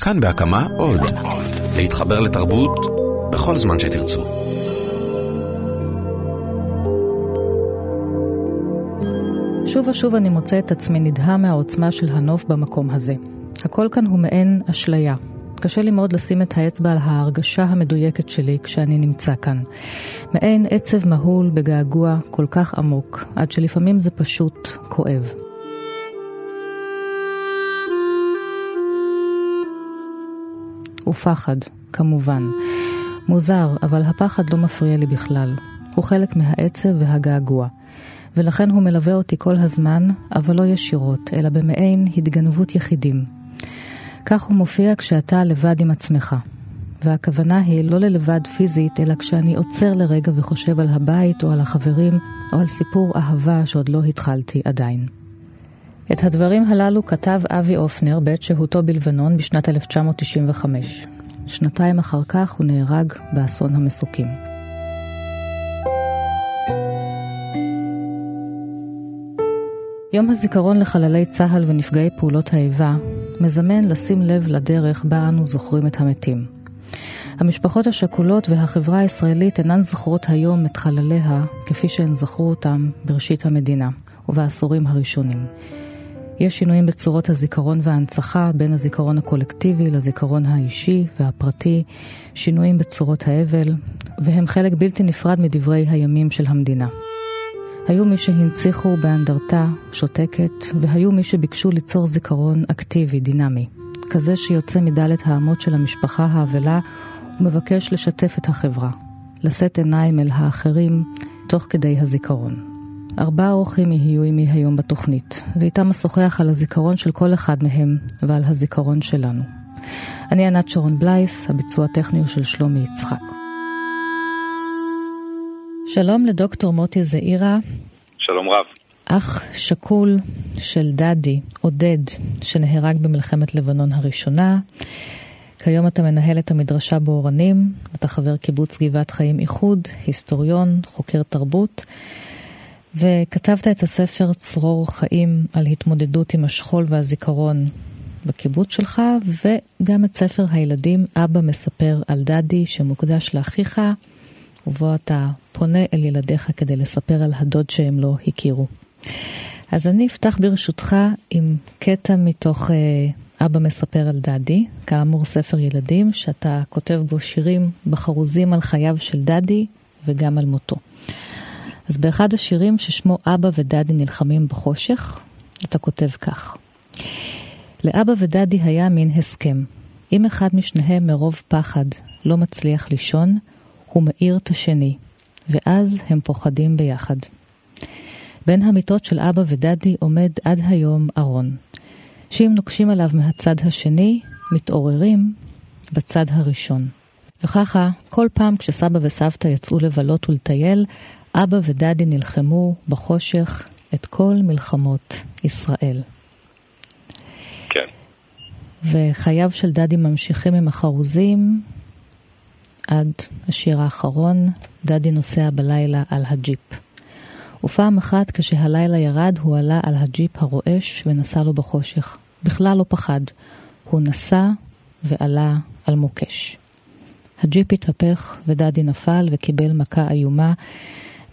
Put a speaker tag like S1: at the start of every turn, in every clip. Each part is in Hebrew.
S1: כאן בהקמה עוד. להתחבר לתרבות בכל זמן שתרצו.
S2: שוב ושוב אני מוצא את עצמי נדהם מהעוצמה של הנוף במקום הזה. הכל כאן הוא מעין אשליה. קשה לי מאוד לשים את האצבע על ההרגשה המדויקת שלי כשאני נמצא כאן. מעין עצב מהול בגעגוע כל כך עמוק, עד שלפעמים זה פשוט כואב. ופחד, כמובן. מוזר, אבל הפחד לא מפריע לי בכלל. הוא חלק מהעצב והגעגוע. ולכן הוא מלווה אותי כל הזמן, אבל לא ישירות, אלא במעין התגנבות יחידים. כך הוא מופיע כשאתה לבד עם עצמך. והכוונה היא לא ללבד פיזית, אלא כשאני עוצר לרגע וחושב על הבית או על החברים, או על סיפור אהבה שעוד לא התחלתי עדיין. את הדברים הללו כתב אבי אופנר בעת שהותו בלבנון בשנת 1995. שנתיים אחר כך הוא נהרג באסון המסוקים. יום הזיכרון לחללי צה"ל ונפגעי פעולות האיבה מזמן לשים לב לדרך בה אנו זוכרים את המתים. המשפחות השכולות והחברה הישראלית אינן זוכרות היום את חלליה כפי שהן זכרו אותם בראשית המדינה ובעשורים הראשונים. יש שינויים בצורות הזיכרון וההנצחה בין הזיכרון הקולקטיבי לזיכרון האישי והפרטי, שינויים בצורות האבל, והם חלק בלתי נפרד מדברי הימים של המדינה. היו מי שהנציחו באנדרטה שותקת, והיו מי שביקשו ליצור זיכרון אקטיבי, דינמי, כזה שיוצא מדלת האמות של המשפחה האבלה ומבקש לשתף את החברה, לשאת עיניים אל האחרים תוך כדי הזיכרון. ארבעה אורחים יהיו עמי היום בתוכנית, ואיתם אשוחח על הזיכרון של כל אחד מהם ועל הזיכרון שלנו. אני ענת שרון בלייס, הביצוע הטכני הוא של שלומי יצחק. שלום לדוקטור מוטי זעירה.
S3: שלום רב.
S2: אח שכול של דדי, עודד, שנהרג במלחמת לבנון הראשונה. כיום אתה מנהל את המדרשה באורנים, אתה חבר קיבוץ גבעת חיים איחוד, היסטוריון, חוקר תרבות, וכתבת את הספר צרור חיים על התמודדות עם השכול והזיכרון בקיבוץ שלך, וגם את ספר הילדים אבא מספר על דדי, שמוקדש לאחיך, ובו אתה פונה אל ילדיך כדי לספר על הדוד שהם לא הכירו. אז אני אפתח ברשותך עם קטע מתוך אה, אבא מספר על דדי, כאמור ספר ילדים, שאתה כותב בו שירים בחרוזים על חייו של דדי וגם על מותו. אז באחד השירים ששמו אבא ודדי נלחמים בחושך, אתה כותב כך: לאבא ודדי היה מין הסכם. אם אחד משניהם מרוב פחד לא מצליח לישון, הוא מאיר את השני, ואז הם פוחדים ביחד. בין המיטות של אבא ודדי עומד עד היום ארון, שאם נוקשים עליו מהצד השני, מתעוררים בצד הראשון. וככה, כל פעם כשסבא וסבתא יצאו לבלות ולטייל, אבא ודדי נלחמו בחושך את כל מלחמות ישראל.
S3: כן.
S2: וחייו של דדי ממשיכים עם החרוזים עד השיר האחרון, דדי נוסע בלילה על הג'יפ. ופעם אחת כשהלילה ירד הוא עלה על הג'יפ הרועש ונסע לו בחושך. בכלל לא פחד. הוא נסע ועלה על מוקש. הג'יפ התהפך ודדי נפל וקיבל מכה איומה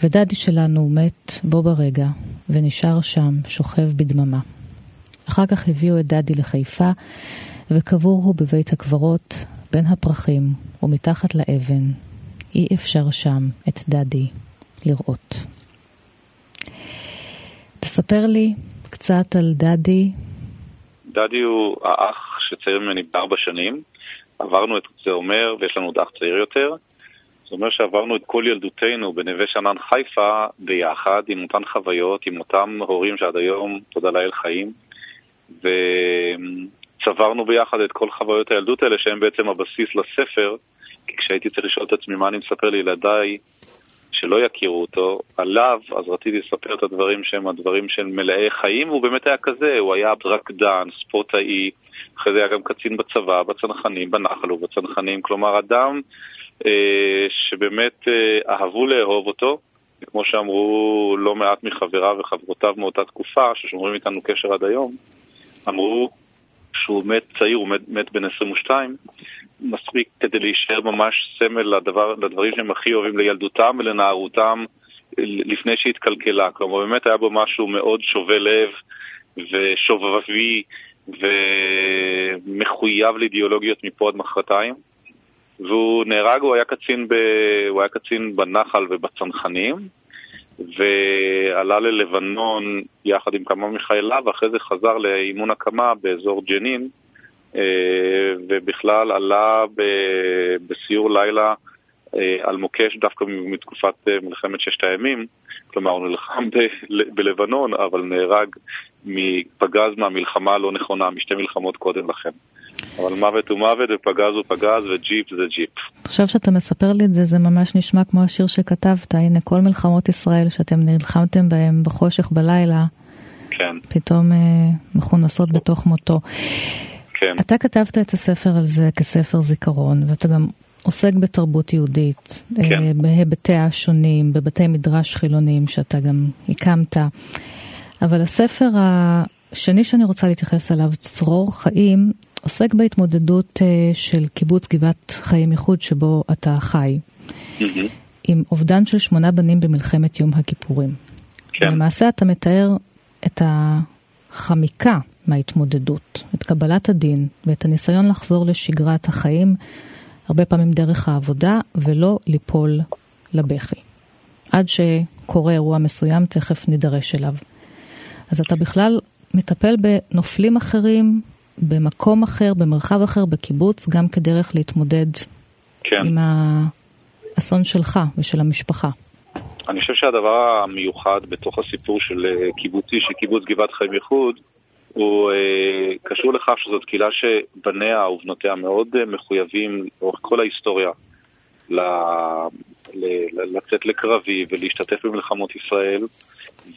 S2: ודדי שלנו מת בו ברגע ונשאר שם שוכב בדממה. אחר כך הביאו את דדי לחיפה וקבור הוא בבית הקברות בין הפרחים ומתחת לאבן. אי אפשר שם את דדי לראות. תספר לי קצת על דדי.
S3: דדי הוא האח שצעיר ממני בארבע שנים. עברנו את זה אומר, ויש לנו עוד אח צעיר יותר. אומר שעברנו את כל ילדותנו בנווה שאנן חיפה ביחד, עם אותן חוויות, עם אותם הורים שעד היום, תודה לאל, חיים. וצברנו ביחד את כל חוויות הילדות האלה, שהן בעצם הבסיס לספר, כי כשהייתי צריך לשאול את עצמי מה אני מספר לילדיי, שלא יכירו אותו, עליו, אז רציתי לספר את הדברים שהם הדברים של מלאי חיים, והוא באמת היה כזה, הוא היה רקדן, ספורטאי, אחרי זה היה גם קצין בצבא, בצנחנים, בנחל ובצנחנים, כלומר אדם שבאמת אה, אהבו לאהוב אותו, וכמו שאמרו לא מעט מחבריו וחברותיו מאותה תקופה, ששומרים איתנו קשר עד היום, אמרו שהוא מת צעיר, הוא מת, מת בן 22, מספיק כדי להישאר ממש סמל לדבר, לדברים שהם הכי אוהבים לילדותם ולנערותם לפני שהתקלקלה. כלומר, באמת היה בו משהו מאוד שובה לב ושובבי ומחויב לאידיאולוגיות מפה עד מחרתיים. והוא נהרג, הוא היה קצין, ב... הוא היה קצין בנחל ובצנחנים, ועלה ללבנון יחד עם כמה מחייליו, ואחרי זה חזר לאימון הקמה באזור ג'נין, אה, ובכלל עלה ב... בסיור לילה אה, על מוקש דווקא מתקופת אה, מלחמת ששת הימים, כלומר הוא נלחם ב- בלבנון, אבל נהרג מפגז מהמלחמה הלא נכונה, משתי מלחמות קודם לכן. אבל מוות הוא מוות ופגז הוא פגז וג'יפ זה ג'יפ.
S2: עכשיו שאתה מספר לי את זה, זה ממש נשמע כמו השיר שכתבת, הנה כל מלחמות ישראל שאתם נלחמתם בהם בחושך בלילה,
S3: כן.
S2: פתאום אה, מכונסות בתוך מותו.
S3: כן.
S2: אתה כתבת את הספר על זה כספר זיכרון, ואתה גם עוסק בתרבות יהודית,
S3: כן.
S2: אה, בהיבטיה השונים, בבתי מדרש חילוניים שאתה גם הקמת. אבל הספר השני שאני רוצה להתייחס אליו, צרור חיים, עוסק בהתמודדות אה, של קיבוץ גבעת חיים איחוד שבו אתה חי. עם אובדן של שמונה בנים במלחמת יום הכיפורים.
S3: כן.
S2: למעשה אתה מתאר את החמיקה מההתמודדות, את קבלת הדין ואת הניסיון לחזור לשגרת החיים, הרבה פעמים דרך העבודה, ולא ליפול לבכי. עד שקורה אירוע מסוים, תכף נידרש אליו. אז אתה בכלל מטפל בנופלים אחרים, במקום אחר, במרחב אחר, בקיבוץ, גם כדרך להתמודד
S3: כן.
S2: עם האסון שלך ושל המשפחה.
S3: אני חושב שהדבר המיוחד בתוך הסיפור של אה, קיבוצי, של קיבוץ גבעת חיים איחוד, הוא אה, קשור לכך שזאת קהילה שבניה ובנותיה מאוד אה, מחויבים לאורך כל ההיסטוריה ל, ל, ל, לצאת לקרבי ולהשתתף במלחמות ישראל,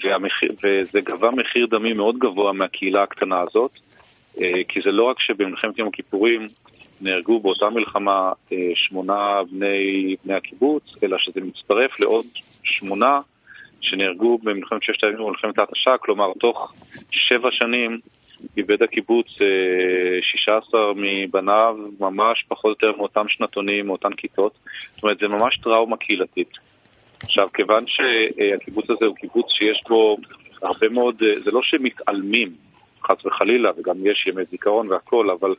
S3: והמחיר, וזה גבה מחיר דמי מאוד גבוה מהקהילה הקטנה הזאת, כי זה לא רק שבמלחמת יום הכיפורים נהרגו באותה מלחמה אה, שמונה בני, בני הקיבוץ, אלא שזה מצטרף לעוד שמונה שנהרגו במלחמת ששת הימים ובמלחמת ההתשה, כלומר תוך שבע שנים איבד הקיבוץ אה, 16 מבניו, ממש פחות או יותר מאותם שנתונים, מאותן כיתות. זאת אומרת, זה ממש טראומה קהילתית. עכשיו, כיוון שהקיבוץ הזה הוא קיבוץ שיש בו הרבה מאוד, אה, זה לא שמתעלמים, חס וחלילה, וגם יש ימי זיכרון והכל, אבל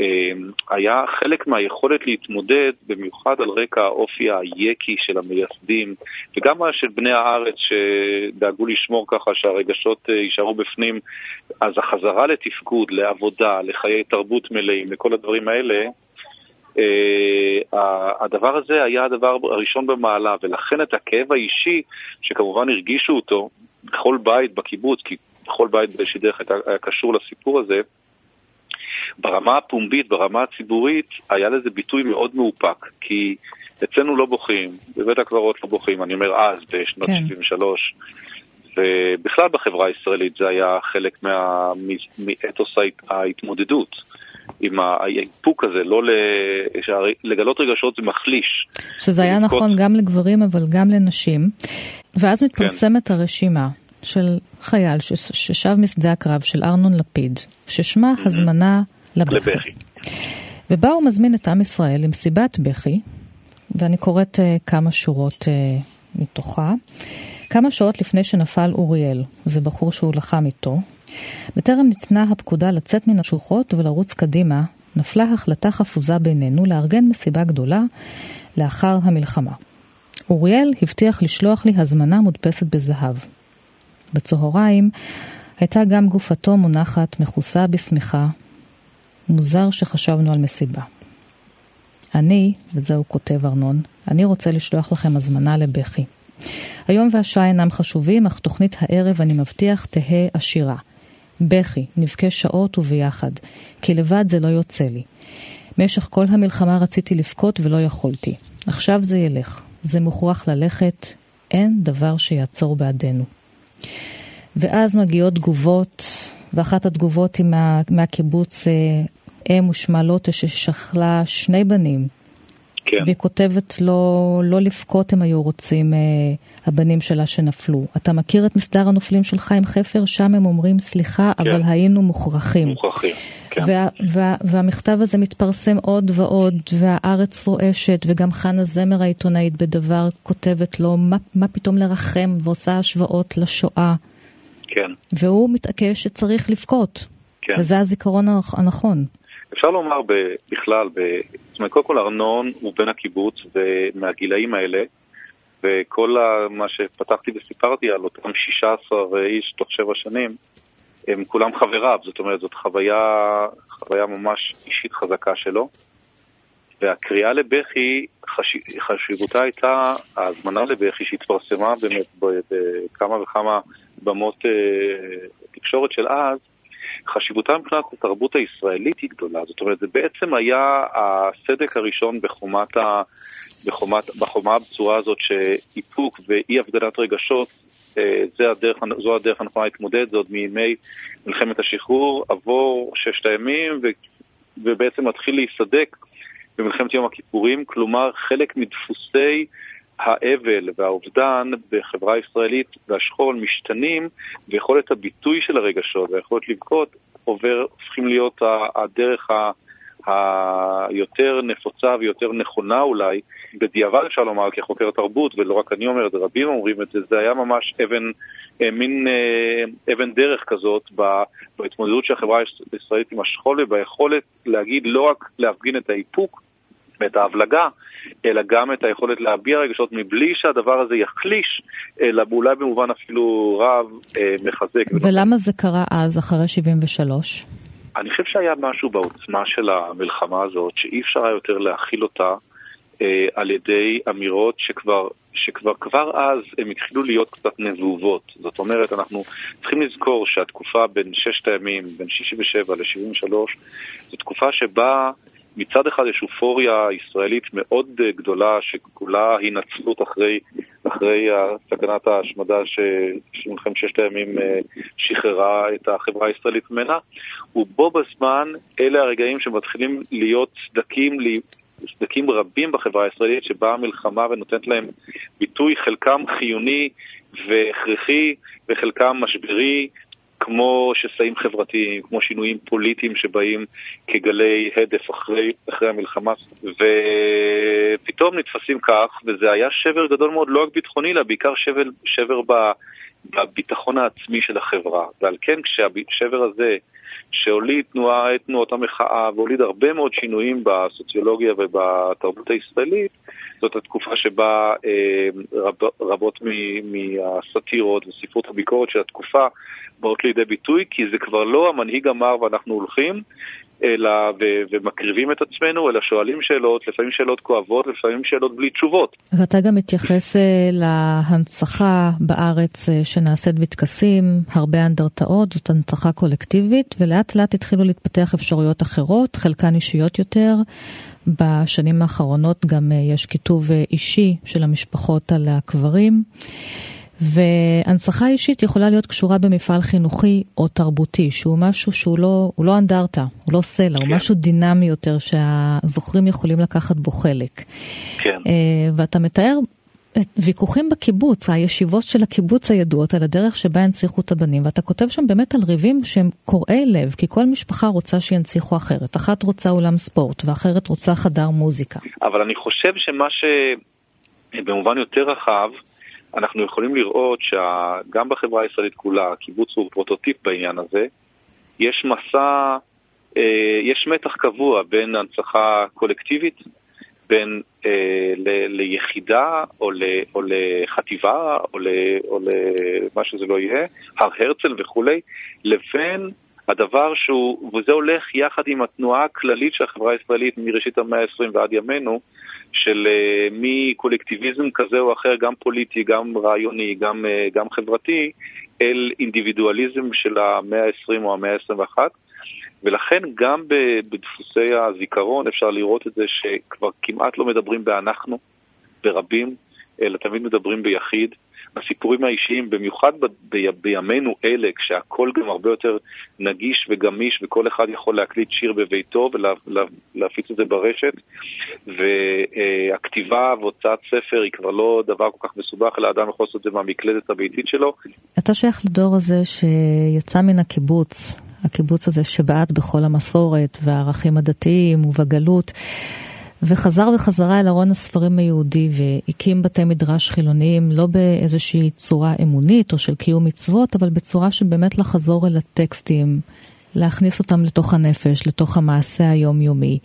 S3: אה, היה חלק מהיכולת להתמודד, במיוחד על רקע האופי היקי של המייסדים, וגם של בני הארץ שדאגו לשמור ככה שהרגשות אה, יישארו בפנים, אז החזרה לתפקוד, לעבודה, לחיי תרבות מלאים, לכל הדברים האלה, אה, הדבר הזה היה הדבר הראשון במעלה, ולכן את הכאב האישי, שכמובן הרגישו אותו בכל בית בקיבוץ, כי בכל בית באיזושהי דרך היה קשור לסיפור הזה, ברמה הפומבית, ברמה הציבורית, היה לזה ביטוי מאוד מאופק, כי אצלנו לא בוכים, בבית הקברות לא בוכים, אני אומר אז, בשנות
S2: כן.
S3: 73, ובכלל בחברה הישראלית זה היה חלק מה- מאתוס ההת- ההתמודדות. עם האיפוק הזה, לא ל... לגלות רגשות זה מחליש.
S2: שזה היה. נכון גם לגברים אבל גם לנשים. ואז מתפרסמת הרשימה של חייל ש- ששב משדה הקרב של ארנון לפיד, ששמה הזמנה לבכי.
S3: לבכי.
S2: ובה הוא מזמין את עם ישראל למסיבת בכי, ואני קוראת uh, כמה שורות uh, מתוכה. כמה שעות לפני שנפל אוריאל, זה בחור שהוא לחם איתו, בטרם ניתנה הפקודה לצאת מן השוחות ולרוץ קדימה, נפלה החלטה חפוזה בינינו לארגן מסיבה גדולה לאחר המלחמה. אוריאל הבטיח לשלוח לי הזמנה מודפסת בזהב. בצהריים הייתה גם גופתו מונחת מכוסה בשמיכה. מוזר שחשבנו על מסיבה. אני, וזה הוא כותב ארנון, אני רוצה לשלוח לכם הזמנה לבכי. היום והשעה אינם חשובים, אך תוכנית הערב, אני מבטיח, תהא עשירה. בכי, נבכה שעות וביחד, כי לבד זה לא יוצא לי. במשך כל המלחמה רציתי לבכות ולא יכולתי. עכשיו זה ילך. זה מוכרח ללכת, אין דבר שיעצור בעדנו. ואז מגיעות תגובות, ואחת התגובות היא מה, מהקיבוץ אה, אם ושמה לוטה ששכלה שני בנים
S3: כן.
S2: והיא כותבת לא, לא לבכות הם היו רוצים, אה, הבנים שלה שנפלו. אתה מכיר את מסדר הנופלים של חיים חפר? שם הם אומרים סליחה,
S3: כן.
S2: אבל היינו מוכרחים.
S3: מוכרחים, כן.
S2: וה, וה, והמכתב הזה מתפרסם עוד ועוד, והארץ רועשת, וגם חנה זמר העיתונאית בדבר כותבת לו מה, מה פתאום לרחם, ועושה השוואות לשואה.
S3: כן,
S2: והוא מתעקש שצריך לבכות.
S3: כן.
S2: וזה הזיכרון הנכ- הנכון.
S3: אפשר לומר בכלל, ב- זאת אומרת, קודם כל ארנון הוא בן הקיבוץ ומהגילאים האלה, וכל ה- מה שפתחתי וסיפרתי על אותם 16 איש תוך שבע שנים, הם כולם חבריו, זאת אומרת, זאת חוויה, חוויה ממש אישית חזקה שלו. והקריאה לבכי, חש... חשיבותה הייתה ההזמנה לבכי שהתפרסמה באמת בכמה וכמה במות אה, תקשורת של אז, חשיבותה מבחינת התרבות הישראלית היא גדולה. זאת אומרת, זה בעצם היה הסדק הראשון בחומת ה... בחומת, בחומה הבצורה הזאת שאיפוק ואי הפגנת רגשות, אה, זה הדרך, זו הדרך הנכונה להתמודד, זה עוד מימי מלחמת השחרור, עבור ששת הימים ו, ובעצם מתחיל להיסדק במלחמת יום הכיפורים, כלומר חלק מדפוסי האבל והאובדן בחברה הישראלית והשכול משתנים, ויכולת הביטוי של הרגשות והיכולת לבכות עובר, הופכים להיות הדרך ה... היותר נפוצה ויותר נכונה אולי, בדיעבד אפשר לומר כחוקר תרבות, ולא רק אני אומר את זה, רבים אומרים את זה, זה היה ממש אבן, אה, מין אה, אבן דרך כזאת בהתמודדות של החברה הישראלית עם השכול וביכולת להגיד לא רק להפגין את האיפוק ואת ההבלגה, אלא גם את היכולת להביע רגשות מבלי שהדבר הזה יחליש, אלא אולי במובן אפילו רב אה, מחזק.
S2: ולמה זה קרה אז, אחרי 73?
S3: אני חושב שהיה משהו בעוצמה של המלחמה הזאת, שאי אפשר היה יותר להכיל אותה אה, על ידי אמירות שכבר, שכבר כבר אז הם התחילו להיות קצת נבובות. זאת אומרת, אנחנו צריכים לזכור שהתקופה בין ששת הימים, בין 67 ל-73, זו תקופה שבה מצד אחד יש אופוריה ישראלית מאוד אה, גדולה, שכולה הינצלות אחרי, אחרי סכנת ההשמדה שמלחמת ששת הימים אה, שחררה את החברה הישראלית ממנה, ובו בזמן אלה הרגעים שמתחילים להיות סדקים, סדקים רבים בחברה הישראלית, שבאה המלחמה ונותנת להם ביטוי, חלקם חיוני והכרחי וחלקם משברי, כמו שסעים חברתיים, כמו שינויים פוליטיים שבאים כגלי הדף אחרי, אחרי המלחמה, ופתאום נתפסים כך, וזה היה שבר גדול מאוד, לא רק ביטחוני, אלא בעיקר שבר, שבר ב, בביטחון העצמי של החברה. ועל כן כשהשבר הזה, שהוליד תנועה, תנועות המחאה, והוליד הרבה מאוד שינויים בסוציולוגיה ובתרבות הישראלית, זאת התקופה שבה אה, רב, רבות מ- מהסאטירות וספרות הביקורת של התקופה באות לידי ביטוי, כי זה כבר לא המנהיג אמר ואנחנו הולכים, אלא, ו- ומקריבים את עצמנו, אלא שואלים שאלות, לפעמים שאלות כואבות, לפעמים שאלות בלי תשובות.
S2: ואתה גם מתייחס אה, להנצחה בארץ אה, שנעשית בטקסים, הרבה אנדרטאות, זאת הנצחה קולקטיבית, ולאט לאט התחילו להתפתח אפשרויות אחרות, חלקן אישיות יותר. בשנים האחרונות גם אה, יש כיתוב אה, אישי של המשפחות על הקברים. והנצחה אישית יכולה להיות קשורה במפעל חינוכי או תרבותי, שהוא משהו שהוא לא, הוא לא אנדרטה, הוא לא סלע, הוא
S3: כן.
S2: משהו דינמי יותר שהזוכרים יכולים לקחת בו חלק.
S3: כן.
S2: אה, ואתה מתאר ויכוחים בקיבוץ, הישיבות של הקיבוץ הידועות על הדרך שבה הנציחו את הבנים, ואתה כותב שם באמת על ריבים שהם קורעי לב, כי כל משפחה רוצה שינציחו אחרת. אחת רוצה אולם ספורט, ואחרת רוצה חדר מוזיקה.
S3: אבל אני חושב שמה שבמובן יותר רחב, אנחנו יכולים לראות שגם בחברה הישראלית כולה, הקיבוץ הוא פרוטוטיפ בעניין הזה, יש מסע, אה, יש מתח קבוע בין הנצחה קולקטיבית, בין אה, ל, ליחידה או, ל, או לחטיבה או, ל, או למה שזה לא יהיה, הר הרצל וכולי, לבין הדבר שהוא, וזה הולך יחד עם התנועה הכללית של החברה הישראלית מראשית המאה ה-20 ועד ימינו, של uh, מקולקטיביזם כזה או אחר, גם פוליטי, גם רעיוני, גם, uh, גם חברתי, אל אינדיבידואליזם של המאה ה-20 או המאה ה-21. ולכן גם בדפוסי הזיכרון אפשר לראות את זה שכבר כמעט לא מדברים באנחנו, ברבים, אלא תמיד מדברים ביחיד. הסיפורים האישיים, במיוחד ב, ב, בימינו אלה, כשהכול גם הרבה יותר נגיש וגמיש וכל אחד יכול להקליט שיר בביתו ולהפיץ את זה ברשת, והכתיבה והוצאת ספר היא כבר לא דבר כל כך מסובך, אלא אדם יכול לעשות את זה מהמקלדת הביתית שלו.
S2: אתה שייך לדור הזה שיצא מן הקיבוץ, הקיבוץ הזה שבעט בכל המסורת והערכים הדתיים ובגלות. וחזר וחזרה אל ארון הספרים היהודי והקים בתי מדרש חילוניים, לא באיזושהי צורה אמונית או של קיום מצוות, אבל בצורה שבאמת לחזור אל הטקסטים, להכניס אותם לתוך הנפש, לתוך המעשה היומיומי.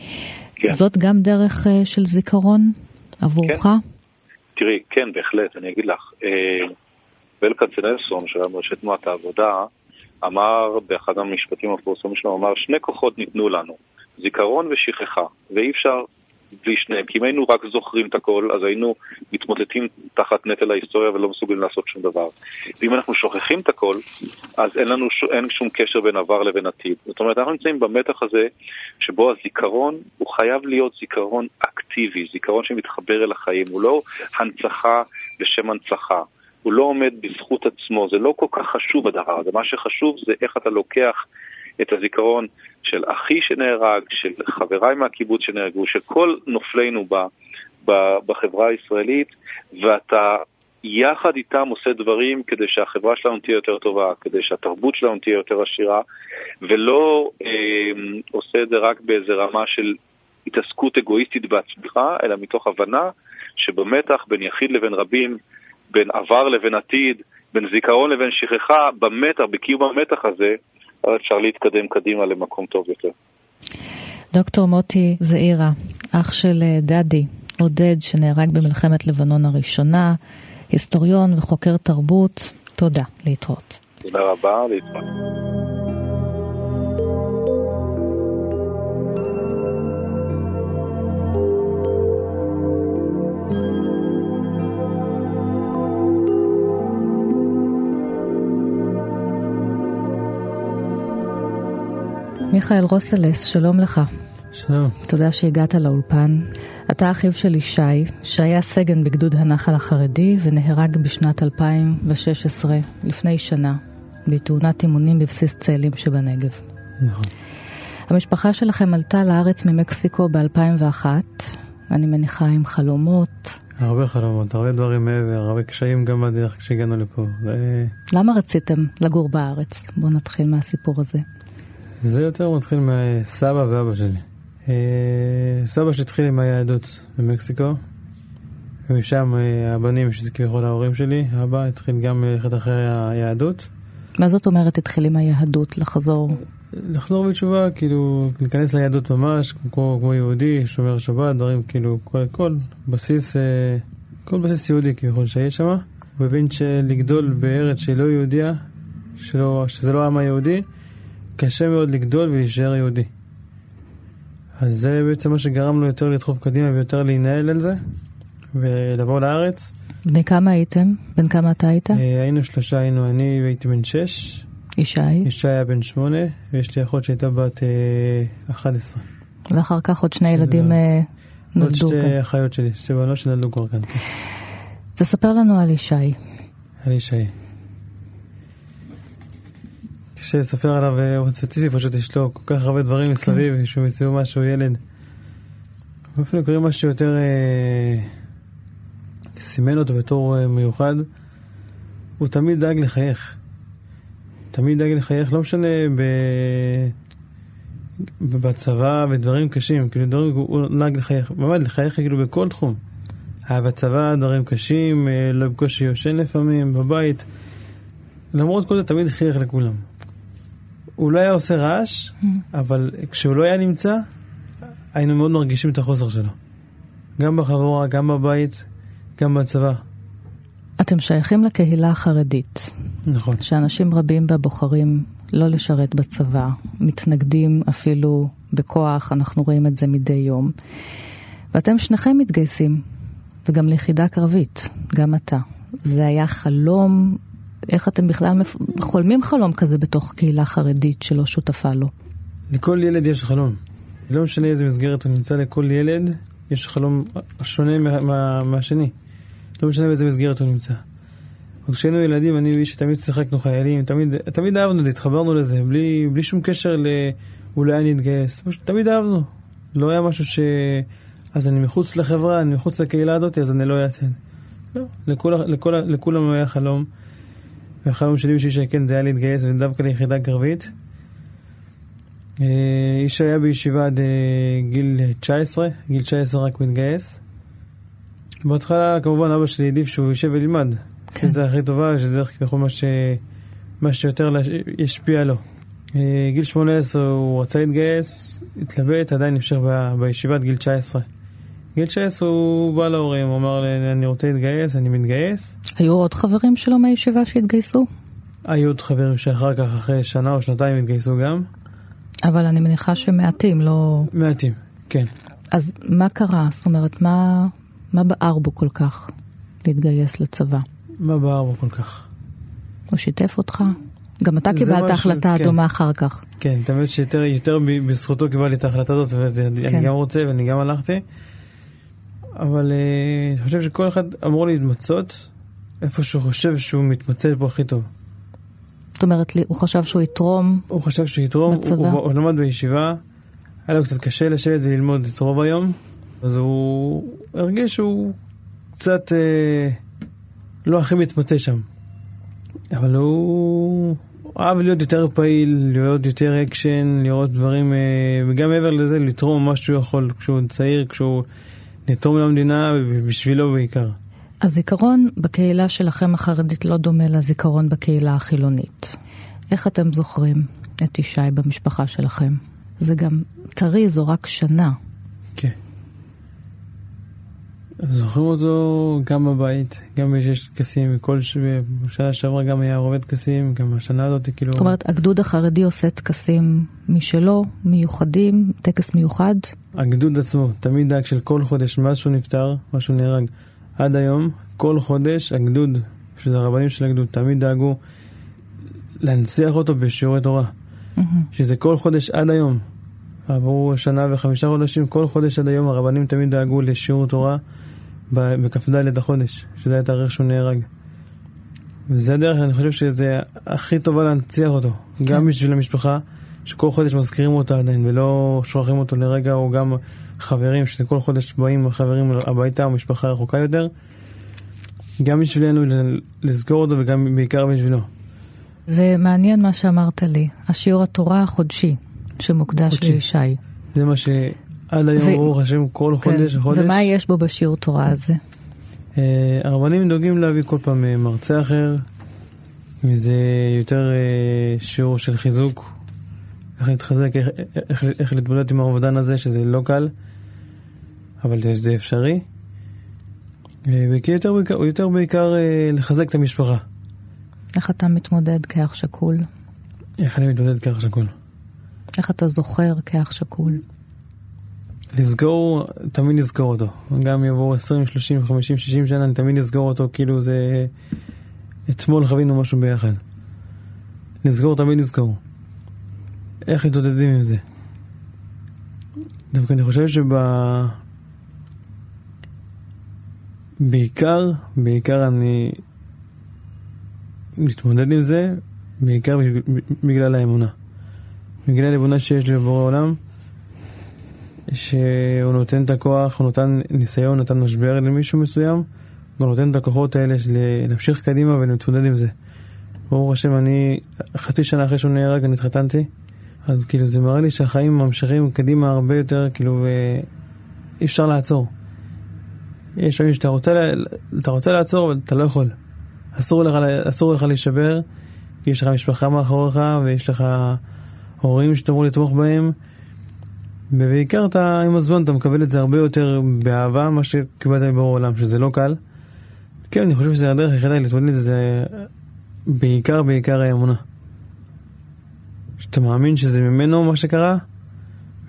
S2: כן. זאת גם דרך uh, של זיכרון עבורך? כן.
S3: תראי, כן, בהחלט, אני אגיד לך. בל אה, שהיה מראשי תנועת העבודה, אמר באחד המשפטים המפורסמים שלו, אמר, שני כוחות ניתנו לנו, זיכרון ושכחה, ואי אפשר בלי שניהם. כי אם היינו רק זוכרים את הכל, אז היינו מתמוטטים תחת נטל ההיסטוריה ולא מסוגלים לעשות שום דבר. ואם אנחנו שוכחים את הכל, אז אין לנו ש... אין שום קשר בין עבר לבין עתיד. זאת אומרת, אנחנו נמצאים במתח הזה שבו הזיכרון הוא חייב להיות זיכרון אקטיבי, זיכרון שמתחבר אל החיים, הוא לא הנצחה בשם הנצחה. הוא לא עומד בזכות עצמו, זה לא כל כך חשוב הדבר הזה, מה שחשוב זה איך אתה לוקח את הזיכרון של אחי שנהרג, של חבריי מהקיבוץ שנהרגו, של כל נופלינו ב, ב, בחברה הישראלית, ואתה יחד איתם עושה דברים כדי שהחברה שלנו תהיה יותר טובה, כדי שהתרבות שלנו תהיה יותר עשירה, ולא אה, עושה את זה רק באיזה רמה של התעסקות אגואיסטית בעצמך, אלא מתוך הבנה שבמתח בין יחיד לבין רבים, בין עבר לבין עתיד, בין זיכרון לבין שכחה, במתח, בקיום המתח הזה, אפשר להתקדם קדימה למקום טוב יותר.
S2: דוקטור מוטי זעירה, אח של אה, דדי, עודד, שנהרג במלחמת לבנון הראשונה, היסטוריון וחוקר תרבות, תודה, להתראות.
S3: תודה רבה, להתראות.
S2: מיכאל רוסלס, שלום לך.
S4: שלום.
S2: תודה שהגעת לאולפן. אתה אחיו של ישי, שהיה סגן בגדוד הנחל החרדי ונהרג בשנת 2016, לפני שנה, בתאונת אימונים בבסיס צאלים שבנגב.
S4: נכון.
S2: המשפחה שלכם עלתה לארץ ממקסיקו ב-2001, אני מניחה עם חלומות.
S4: הרבה חלומות, הרבה דברים מעבר, הרבה קשיים גם בדרך כשהגענו לפה. זה...
S2: למה רציתם לגור בארץ? בואו נתחיל מהסיפור הזה.
S4: זה יותר מתחיל מסבא ואבא שלי. אה, סבא שהתחיל עם היהדות במקסיקו, ומשם אה, הבנים, שזה כביכול ההורים שלי, אבא התחיל גם ללכת אחרי היהדות.
S2: מה זאת אומרת התחיל עם היהדות, לחזור?
S4: לחזור בתשובה, כאילו, להיכנס ליהדות ממש, כמו, כמו יהודי, שומר שבת, דברים כאילו, כל, כל בסיס, אה, כל בסיס יהודי כביכול שיש שם. הוא הבין שלגדול בארץ שהיא לא יהודיה, שלא, שזה לא העם היהודי, קשה מאוד לגדול ולהישאר יהודי. אז זה בעצם מה שגרם לו יותר לדחוף קדימה ויותר להינעל על זה, ולבוא לארץ.
S2: בני כמה הייתם? בן כמה אתה היית?
S4: אה, היינו שלושה, היינו אני והייתי בן שש.
S2: ישי?
S4: ישי היה בן שמונה, ויש לי אחות שהייתה בת אה, 11.
S2: ואחר כך עוד שני ילדים אה, נולדו
S4: כאן. עוד שתי אחיות שלי, שתי בנות שנולדו כבר כאן. כן.
S2: תספר לנו על ישי.
S4: על ישי. קשה לספר עליו באופן אה, ספציפי, פשוט יש לו כל כך הרבה דברים כן. מסביב, שהוא מסביב משהו ילד. באופן קוראים משהו יותר אה, סימן אותו בתור אה, מיוחד, הוא תמיד דאג לחייך. תמיד דאג לחייך, לא משנה ב... בצבא, בדברים קשים, כאילו דברים, הוא נהג לחייך, באמת לחייך כאילו בכל תחום. היה בצבא דברים קשים, לא בקושי יושן לפעמים, בבית. למרות כל זה תמיד חייך לכולם. הוא לא היה עושה רעש, mm. אבל כשהוא לא היה נמצא, היינו מאוד מרגישים את החוסר שלו. גם בחבורה, גם בבית, גם בצבא.
S2: אתם שייכים לקהילה החרדית.
S4: נכון.
S2: שאנשים רבים בה בוחרים לא לשרת בצבא, מתנגדים אפילו בכוח, אנחנו רואים את זה מדי יום. ואתם שניכם מתגייסים, וגם ליחידה קרבית, גם אתה. זה היה חלום איך אתם בכלל חולמים חלום כזה בתוך קהילה חרדית שלא שותפה לו?
S4: לכל ילד יש חלום. לא משנה איזה מסגרת הוא נמצא, לכל ילד יש חלום שונה מה, מה, מהשני. לא משנה באיזה מסגרת הוא נמצא. עוד כשהיינו ילדים, אני ואיש תמיד שיחקנו חיילים, תמיד, תמיד אהבנו את זה, התחברנו לזה, בלי, בלי שום קשר לאולי אני אתגייס. פשוט תמיד אהבנו. לא היה משהו ש... אז אני מחוץ לחברה, אני מחוץ לקהילה הזאת, אז אני לא אעשה את זה. לא, לכול, לכול, לכולם היה חלום. והחלום שלי בשביל שכן זה היה להתגייס ודווקא ליחידה קרבית. אה, איש היה בישיבה עד אה, גיל 19, גיל 19 רק הוא התגייס. בהתחלה כמובן אבא שלי העדיף שהוא יושב וילמד. כן. שזה הכי טובה, שזה דרך כלל מה, ש... מה שיותר ישפיע לו. אה, גיל 18 הוא רצה להתגייס, התלבט, עדיין נמשך ב... בישיבת גיל 19. גיל 19 הוא בא להורים, הוא אמר לי, אני רוצה להתגייס, אני מתגייס.
S2: היו עוד חברים שלו מהישיבה שהתגייסו?
S4: היו עוד חברים שאחר כך, אחרי שנה או שנתיים התגייסו גם.
S2: אבל אני מניחה שמעטים, לא...
S4: מעטים, כן.
S2: אז מה קרה? זאת אומרת, מה, מה בער בו כל כך להתגייס לצבא?
S4: מה בער בו כל כך?
S2: הוא שיתף אותך? גם אתה קיבלת משהו, החלטה כן. דומה אחר כך.
S4: כן, תמיד שיותר יותר בזכותו קיבלתי את ההחלטה הזאת, ואני כן. גם רוצה ואני גם הלכתי. אבל uh, אני חושב שכל אחד אמור להתמצות איפה שהוא חושב שהוא מתמצא פה הכי טוב.
S2: זאת אומרת, הוא חשב שהוא יתרום
S4: הוא חשב שהוא יתרום, בצבא. הוא, הוא, הוא למד בישיבה, היה לו קצת קשה לשבת וללמוד את רוב היום, אז הוא הרגיש שהוא קצת אה, לא הכי מתמצא שם. אבל הוא אהב להיות יותר פעיל, להיות יותר אקשן, לראות דברים, אה, וגם מעבר לזה, לתרום מה שהוא יכול כשהוא צעיר, כשהוא לתרום למדינה, ובשבילו בעיקר.
S2: הזיכרון בקהילה שלכם החרדית לא דומה לזיכרון בקהילה החילונית. איך אתם זוכרים את ישי במשפחה שלכם? זה גם טרי, זו רק שנה.
S4: כן. זוכרים אותו גם בבית, גם יש טקסים, כל ש... שנה שעברה גם היה רובד טקסים, גם השנה הזאת כאילו...
S2: זאת אומרת, הגדוד החרדי עושה טקסים משלו, מיוחדים, טקס מיוחד?
S4: הגדוד עצמו, תמיד דאג של כל חודש, מאז שהוא נפטר, מאז שהוא נהרג, עד היום, כל חודש הגדוד, שזה הרבנים של הגדוד, תמיד דאגו להנציח אותו בשיעורי תורה. Mm-hmm. שזה כל חודש עד היום. עברו שנה וחמישה חודשים, כל חודש עד היום הרבנים תמיד דאגו לשיעור תורה בכ"ד החודש, שזה היה תאריך שהוא נהרג. וזה הדרך, אני חושב שזה הכי טובה להנציח אותו. כן. גם בשביל המשפחה, שכל חודש מזכירים אותו עדיין, ולא שוכחים אותו לרגע, או גם חברים, שכל חודש באים חברים הביתה, או משפחה רחוקה יותר. גם בשבילנו לזכור אותו, וגם בעיקר בשבילו.
S2: זה מעניין מה שאמרת לי, השיעור התורה החודשי שמוקדש חודשי. לישי.
S4: זה מה שעד היום. ברוך השם, כל כן. חודש וחודש.
S2: ומה יש בו בשיעור תורה הזה?
S4: Uh, הרבנים דואגים להביא כל פעם uh, מרצה אחר, אם זה יותר uh, שיעור של חיזוק, איך להתחזק, איך, איך, איך להתמודד עם האובדן הזה, שזה לא קל, אבל זה אפשרי. וכי יותר, יותר בעיקר לחזק את המשפחה.
S2: איך אתה מתמודד כאח שכול?
S4: איך אני מתמודד כאח שכול?
S2: איך אתה זוכר כאח שכול?
S4: לסגור, תמיד לזכור אותו. גם יבואו 20, 30, 50, 60 שנה, אני תמיד לסגור אותו כאילו זה... אתמול חווינו משהו ביחד. לסגור, תמיד לזכור. איך מתמודדים עם זה? דווקא אני חושב שב... בעיקר, בעיקר אני מתמודד עם זה בעיקר בגלל האמונה. בגלל האמונה שיש לי בבורא עולם, שהוא נותן את הכוח, הוא נותן ניסיון, נתן משבר למישהו מסוים, הוא נותן את הכוחות האלה להמשיך קדימה ולהתמודד עם זה. ברוך השם, אני חצי שנה אחרי שהוא נהרג, אני התחתנתי, אז כאילו זה מראה לי שהחיים ממשיכים קדימה הרבה יותר, כאילו, אי אפשר לעצור. יש פעמים שאתה רוצה, רוצה לעצור, אבל אתה לא יכול. אסור לך, אסור לך להישבר, כי יש לך משפחה מאחוריך ויש לך הורים שאתה אמור לתמוך בהם. ובעיקר אתה, עם הזמן אתה מקבל את זה הרבה יותר באהבה ממה שקיבלת מבור העולם, שזה לא קל. כן, אני חושב שזה הדרך היחידה להתמודד את זה בעיקר, בעיקר האמונה. שאתה מאמין שזה ממנו מה שקרה,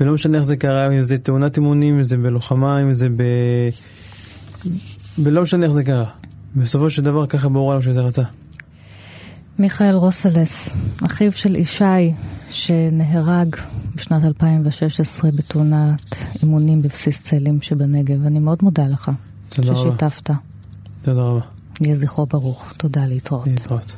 S4: ולא משנה איך זה קרה, אם זה תאונת אימונים, אם זה בלוחמה, אם זה ב... ולא משנה איך זה קרה. בסופו של דבר ככה ברור לנו שזה רצה.
S2: מיכאל רוסלס, אחיו של ישי שנהרג בשנת 2016 בתאונת אימונים בבסיס צאלים שבנגב. אני מאוד מודה לך
S4: תודה
S2: ששיתפת.
S4: תודה רבה.
S2: יהיה זכרו ברוך. תודה להתראות.
S4: להתראות.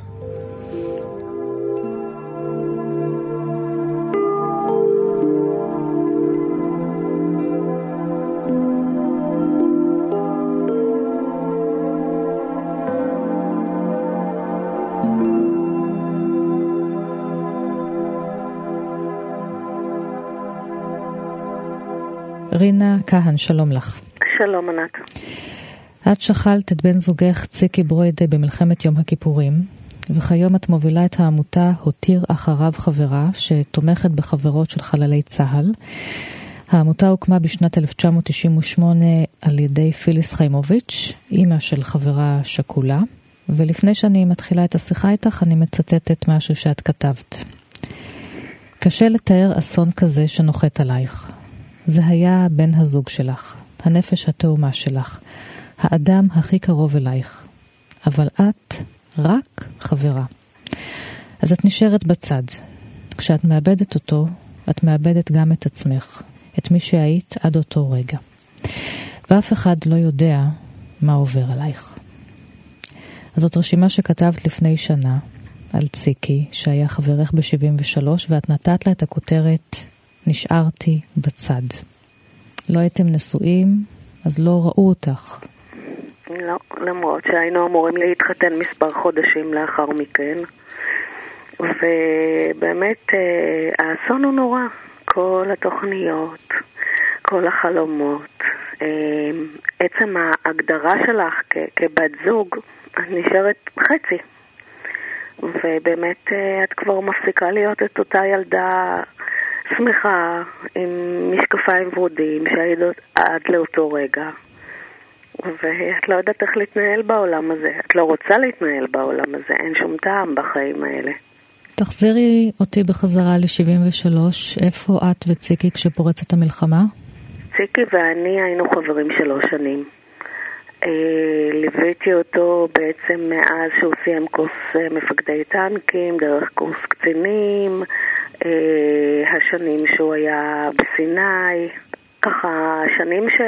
S2: רינה כהן, שלום לך.
S5: שלום ענת.
S2: את שכלת את בן זוגך ציקי ברוידה במלחמת יום הכיפורים, וכיום את מובילה את העמותה הותיר אחריו חברה, שתומכת בחברות של חללי צה"ל. העמותה הוקמה בשנת 1998 על ידי פיליס חיימוביץ', אימא של חברה שכולה, ולפני שאני מתחילה את השיחה איתך, אני מצטטת משהו שאת כתבת. קשה לתאר אסון כזה שנוחת עלייך. זה היה בן הזוג שלך, הנפש התאומה שלך, האדם הכי קרוב אלייך. אבל את רק חברה. אז את נשארת בצד. כשאת מאבדת אותו, את מאבדת גם את עצמך, את מי שהיית עד אותו רגע. ואף אחד לא יודע מה עובר עלייך. אז זאת רשימה שכתבת לפני שנה על ציקי, שהיה חברך ב-73, ואת נתת לה את הכותרת נשארתי בצד. לא הייתם נשואים, אז לא ראו אותך.
S5: לא, למרות שהיינו אמורים להתחתן מספר חודשים לאחר מכן. ובאמת, אה, האסון הוא נורא. כל התוכניות, כל החלומות, אה, עצם ההגדרה שלך כבת זוג נשארת חצי. ובאמת אה, את כבר מפסיקה להיות את אותה ילדה שמחה, עם משקפיים ורודים, שהיית עד לאותו רגע. ואת לא יודעת איך להתנהל בעולם הזה. את לא רוצה להתנהל בעולם הזה, אין שום טעם בחיים האלה.
S2: תחזירי אותי בחזרה ל-73, איפה את וציקי כשפורצת המלחמה?
S5: ציקי ואני היינו חברים שלוש שנים. אה, ליוויתי אותו בעצם מאז שהוא סיים קורס אה, מפקדי טנקים, דרך קורס קצינים, השנים שהוא היה בסיני, ככה שנים ש...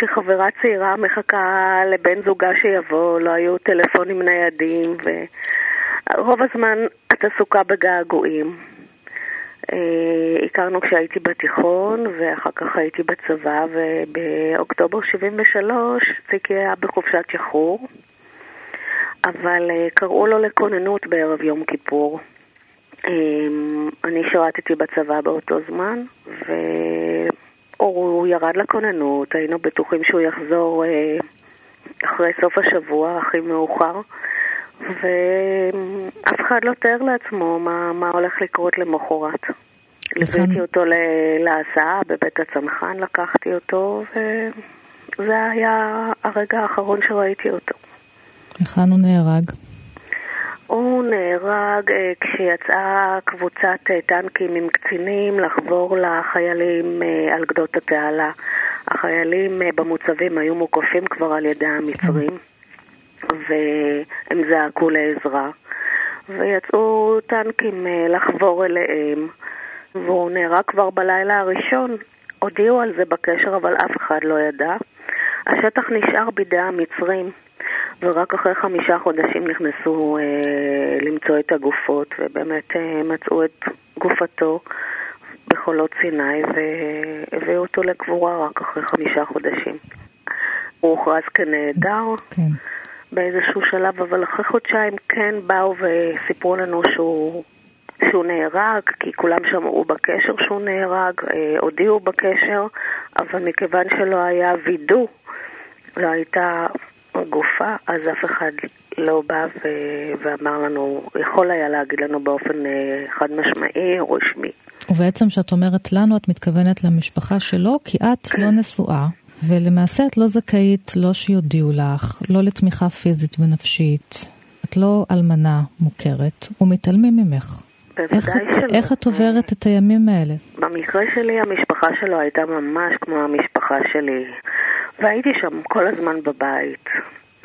S5: שחברה צעירה מחכה לבן זוגה שיבוא, לא היו טלפונים ניידים ורוב הזמן את עסוקה בגעגועים. אה, הכרנו כשהייתי בתיכון ואחר כך הייתי בצבא ובאוקטובר 73 ציקי היה בחופשת שחרור אבל אה, קראו לו לכוננות בערב יום כיפור. אמ, אני שירתתי בצבא באותו זמן, והוא ירד לכוננות, היינו בטוחים שהוא יחזור אה, אחרי סוף השבוע, הכי מאוחר, ואף אחד לא תאר לעצמו מה, מה הולך לקרות למחרת. ליוויתי אותו להסעה בבית הצנחן, לקחתי אותו, וזה היה הרגע האחרון שראיתי אותו.
S2: היכן הוא נהרג?
S5: הוא נהרג אה, כשיצאה קבוצת אה, טנקים עם קצינים לחבור לחיילים אה, על גדות התעלה. החיילים במוצבים היו מוקפים כבר על ידי המצרים, והם זעקו לעזרה. ויצאו טנקים לחבור אליהם, והוא נהרג כבר בלילה הראשון. הודיעו על זה בקשר, אבל אף אחד לא ידע. השטח נשאר בידי המצרים. ורק אחרי חמישה חודשים נכנסו אה, למצוא את הגופות, ובאמת אה, מצאו את גופתו בחולות סיני, והביאו אותו לקבורה רק אחרי חמישה חודשים. הוא הוכרז כנעדר כן. באיזשהו שלב, אבל אחרי חודשיים כן באו וסיפרו לנו שהוא, שהוא נהרג, כי כולם שמעו בקשר שהוא נהרג, אה, הודיעו בקשר, אבל מכיוון שלא היה וידוא, לא הייתה גופה, אז אף אחד לא בא ו- ואמר לנו, יכול היה להגיד לנו באופן אה, חד משמעי רשמי.
S2: ובעצם כשאת אומרת לנו, את מתכוונת למשפחה שלו, כי את לא נשואה, ולמעשה את לא זכאית לא שיודיעו לך, לא לתמיכה פיזית ונפשית. את לא אלמנה מוכרת, ומתעלמים ממך. איך את, איך את עוברת את הימים האלה?
S5: במקרה שלי המשפחה שלו הייתה ממש כמו המשפחה שלי. והייתי שם כל הזמן בבית.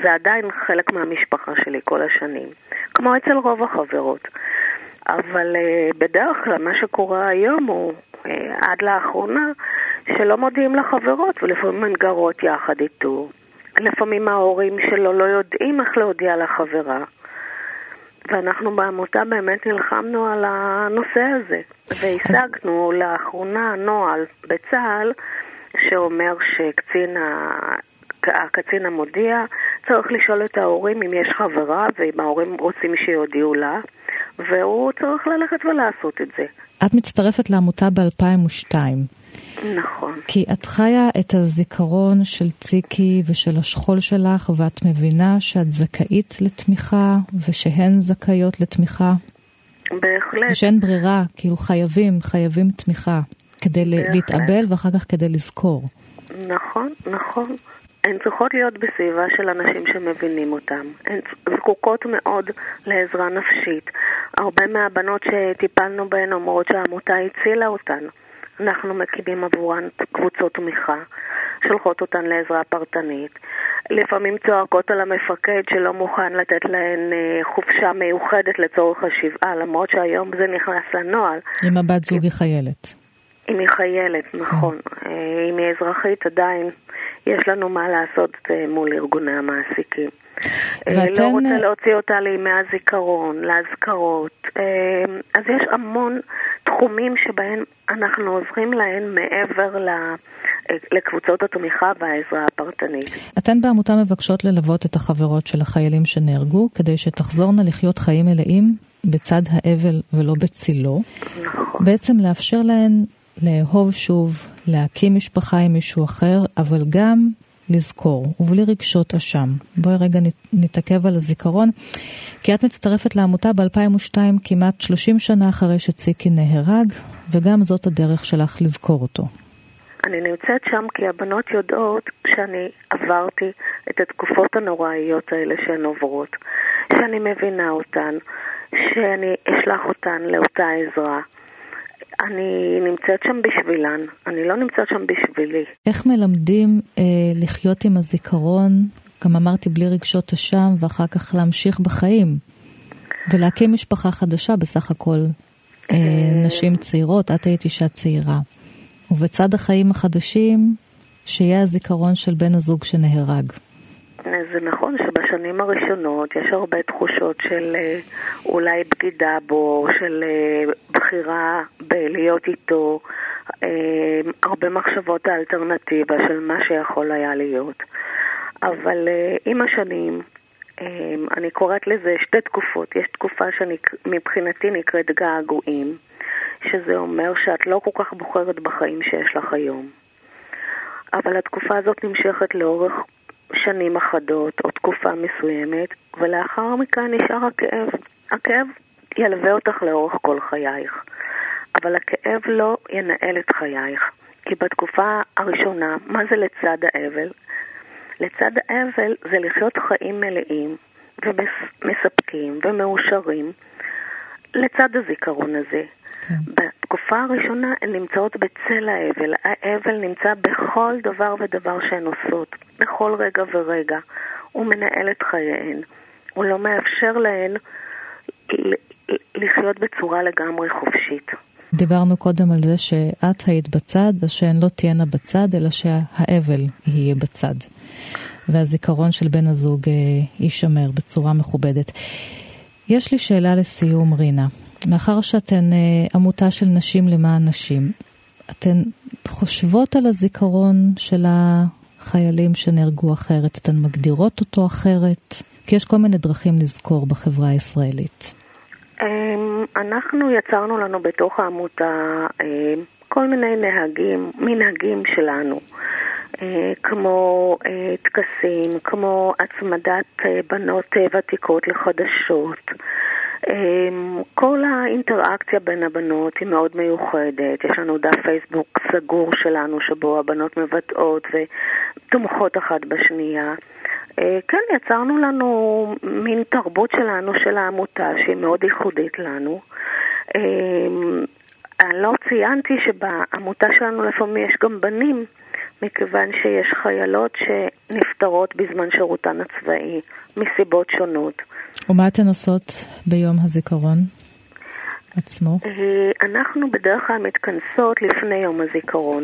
S5: זה עדיין חלק מהמשפחה שלי כל השנים, כמו אצל רוב החברות. אבל uh, בדרך כלל מה שקורה היום הוא, uh, עד לאחרונה, שלא מודיעים לחברות, ולפעמים הן גרות יחד איתו. לפעמים ההורים שלו לא יודעים איך להודיע לחברה. ואנחנו בעמותה באמת נלחמנו על הנושא הזה, והשגנו אז... לאחרונה נוהל בצה"ל שאומר שקצין ה... הקצין המודיע צריך לשאול את ההורים אם יש חברה ואם ההורים רוצים שיודיעו לה, והוא צריך ללכת ולעשות את זה.
S2: את מצטרפת לעמותה ב-2002.
S5: נכון.
S2: כי את חיה את הזיכרון של ציקי ושל השכול שלך, ואת מבינה שאת זכאית לתמיכה, ושהן זכאיות לתמיכה.
S5: בהחלט.
S2: ושאין ברירה, כאילו חייבים, חייבים תמיכה, כדי בהחלט. להתאבל ואחר כך כדי לזכור.
S5: נכון, נכון. הן צריכות להיות בסביבה של אנשים שמבינים אותן. הן זקוקות מאוד לעזרה נפשית. הרבה מהבנות שטיפלנו בהן אומרות שהעמותה הצילה אותן. אנחנו מקימים עבורן קבוצות תמיכה, שולחות אותן לעזרה פרטנית. לפעמים צועקות על המפקד שלא מוכן לתת להן אה, חופשה מיוחדת לצורך השבעה, למרות שהיום זה נכנס לנוהל.
S2: אם הבת זוג היא חיילת.
S5: אם היא חיילת, נכון. אה, אם היא אזרחית עדיין יש לנו מה לעשות אה, מול ארגוני המעסיקים. אה, ואתן... לא רוצה להוציא אותה לימי הזיכרון, לאזכרות. אז יש המון תחומים שבהם אנחנו עוזרים להן מעבר ל... לקבוצות התמיכה והעזרה הפרטנית.
S2: אתן בעמותה מבקשות ללוות את החברות של החיילים שנהרגו, כדי שתחזורנה לחיות חיים מלאים בצד האבל ולא בצילו. נכון. בעצם לאפשר להן לאהוב שוב, להקים משפחה עם מישהו אחר, אבל גם לזכור, ובלי רגשות אשם. בואי רגע נתעכב על הזיכרון, כי את מצטרפת לעמותה ב-2002, כמעט 30 שנה אחרי שציקי נהרג, וגם זאת הדרך שלך לזכור אותו.
S5: אני נמצאת שם כי הבנות יודעות שאני עברתי את התקופות הנוראיות האלה שהן עוברות, שאני מבינה אותן, שאני אשלח אותן לאותה עזרה. אני נמצאת שם בשבילן, אני לא נמצאת שם בשבילי.
S2: איך מלמדים אה, לחיות עם הזיכרון, גם אמרתי בלי רגשות אשם, ואחר כך להמשיך בחיים, ולהקים משפחה חדשה בסך הכל. אה, אה, נשים צעירות, את היית אישה צעירה. ובצד החיים החדשים, שיהיה הזיכרון של בן הזוג שנהרג.
S5: זה נכון שבשנים הראשונות יש הרבה תחושות של אה, אולי בגידה בו, של אה, בחירה בלהיות איתו, אה, הרבה מחשבות האלטרנטיבה של מה שיכול היה להיות. אבל עם השנים, אני קוראת לזה שתי תקופות. יש תקופה שמבחינתי נקראת געגועים, שזה אומר שאת לא כל כך בוחרת בחיים שיש לך היום. אבל התקופה הזאת נמשכת לאורך שנים אחדות או תקופה מסוימת, ולאחר מכן נשאר הכאב. הכאב ילווה אותך לאורך כל חייך, אבל הכאב לא ינהל את חייך. כי בתקופה הראשונה, מה זה לצד האבל? לצד האבל זה לחיות חיים מלאים ומספקים ומאושרים לצד הזיכרון הזה. כן. בתקופה הראשונה הן נמצאות בצל האבל. האבל נמצא בכל דבר ודבר שהן עושות, בכל רגע ורגע. הוא מנהל את חייהן. הוא לא מאפשר להן לחיות בצורה לגמרי חופשית.
S2: דיברנו קודם על זה שאת היית בצד, אז שהן לא תהיינה בצד, אלא שהאבל יהיה בצד. והזיכרון של בן הזוג אה, יישמר בצורה מכובדת. יש לי שאלה לסיום, רינה. מאחר שאתן אה, עמותה של נשים למען נשים, אתן חושבות על הזיכרון של החיילים שנהרגו אחרת? אתן מגדירות אותו אחרת? כי יש כל מיני דרכים לזכור בחברה הישראלית.
S5: אמ, אנחנו יצרנו לנו בתוך העמותה אמ, כל מיני נהגים, מנהגים שלנו, אה, כמו אה, טקסים, כמו הצמדת בנות ותיקות לחדשות. אמ, כל האינטראקציה בין הבנות היא מאוד מיוחדת. יש לנו דף פייסבוק סגור שלנו שבו הבנות מבטאות ותומכות אחת בשנייה. אה, כן, יצרנו לנו מין תרבות שלנו, של העמותה, שהיא מאוד ייחודית לנו. אמ, אני לא ציינתי שבעמותה שלנו לפעמים יש גם בנים, מכיוון שיש חיילות שנפטרות בזמן שירותן הצבאי, מסיבות שונות.
S2: ומה אתן עושות ביום הזיכרון עצמו?
S5: אה, אנחנו בדרך כלל מתכנסות לפני יום הזיכרון.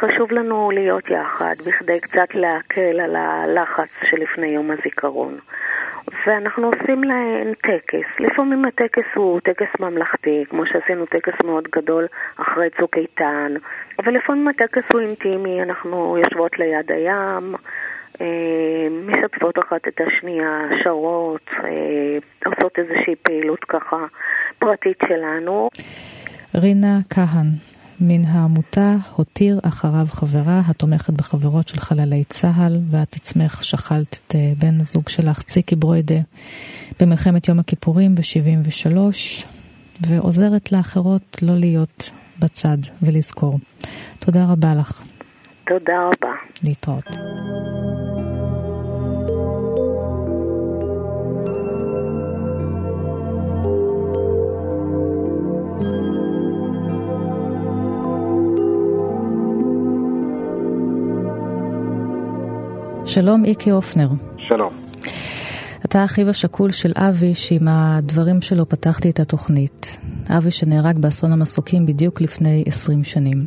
S5: חשוב לנו להיות יחד בכדי קצת להקל על הלחץ שלפני יום הזיכרון. ואנחנו עושים להן טקס. לפעמים הטקס הוא טקס ממלכתי, כמו שעשינו טקס מאוד גדול אחרי צוק איתן, אבל לפעמים הטקס הוא אינטימי, אנחנו יושבות ליד הים, אה, משתפות אחת את השנייה, שרות, אה, עושות איזושהי פעילות ככה פרטית שלנו.
S2: רינה כהן, מן העמותה הותיר אחריו חברה התומכת בחברות של חללי צה"ל, ואת עצמך שכלת את אה, בן הזוג שלך, ציקי ברוידה, במלחמת יום הכיפורים ב-73, ועוזרת לאחרות לא להיות בצד ולזכור. תודה רבה לך.
S5: תודה רבה.
S2: להתראות. שלום איקי אופנר.
S6: שלום.
S2: אתה אחיו השכול של אבי, שעם הדברים שלו פתחתי את התוכנית. אבי שנהרג באסון המסוקים בדיוק לפני 20 שנים.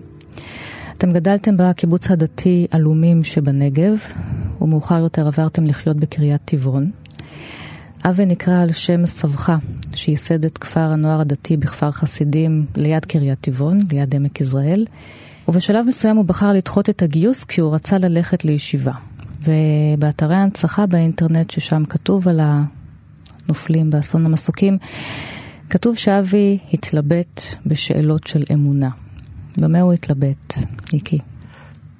S2: אתם גדלתם בקיבוץ הדתי עלומים שבנגב, ומאוחר יותר עברתם לחיות בקריית טבעון. אבי נקרא על שם סבך, שייסד את כפר הנוער הדתי בכפר חסידים ליד קריית טבעון, ליד עמק יזרעאל, ובשלב מסוים הוא בחר לדחות את הגיוס כי הוא רצה ללכת לישיבה. ובאתרי ההנצחה באינטרנט, ששם כתוב על הנופלים באסון המסוקים, כתוב שאבי התלבט בשאלות של אמונה. במה הוא התלבט, ניקי?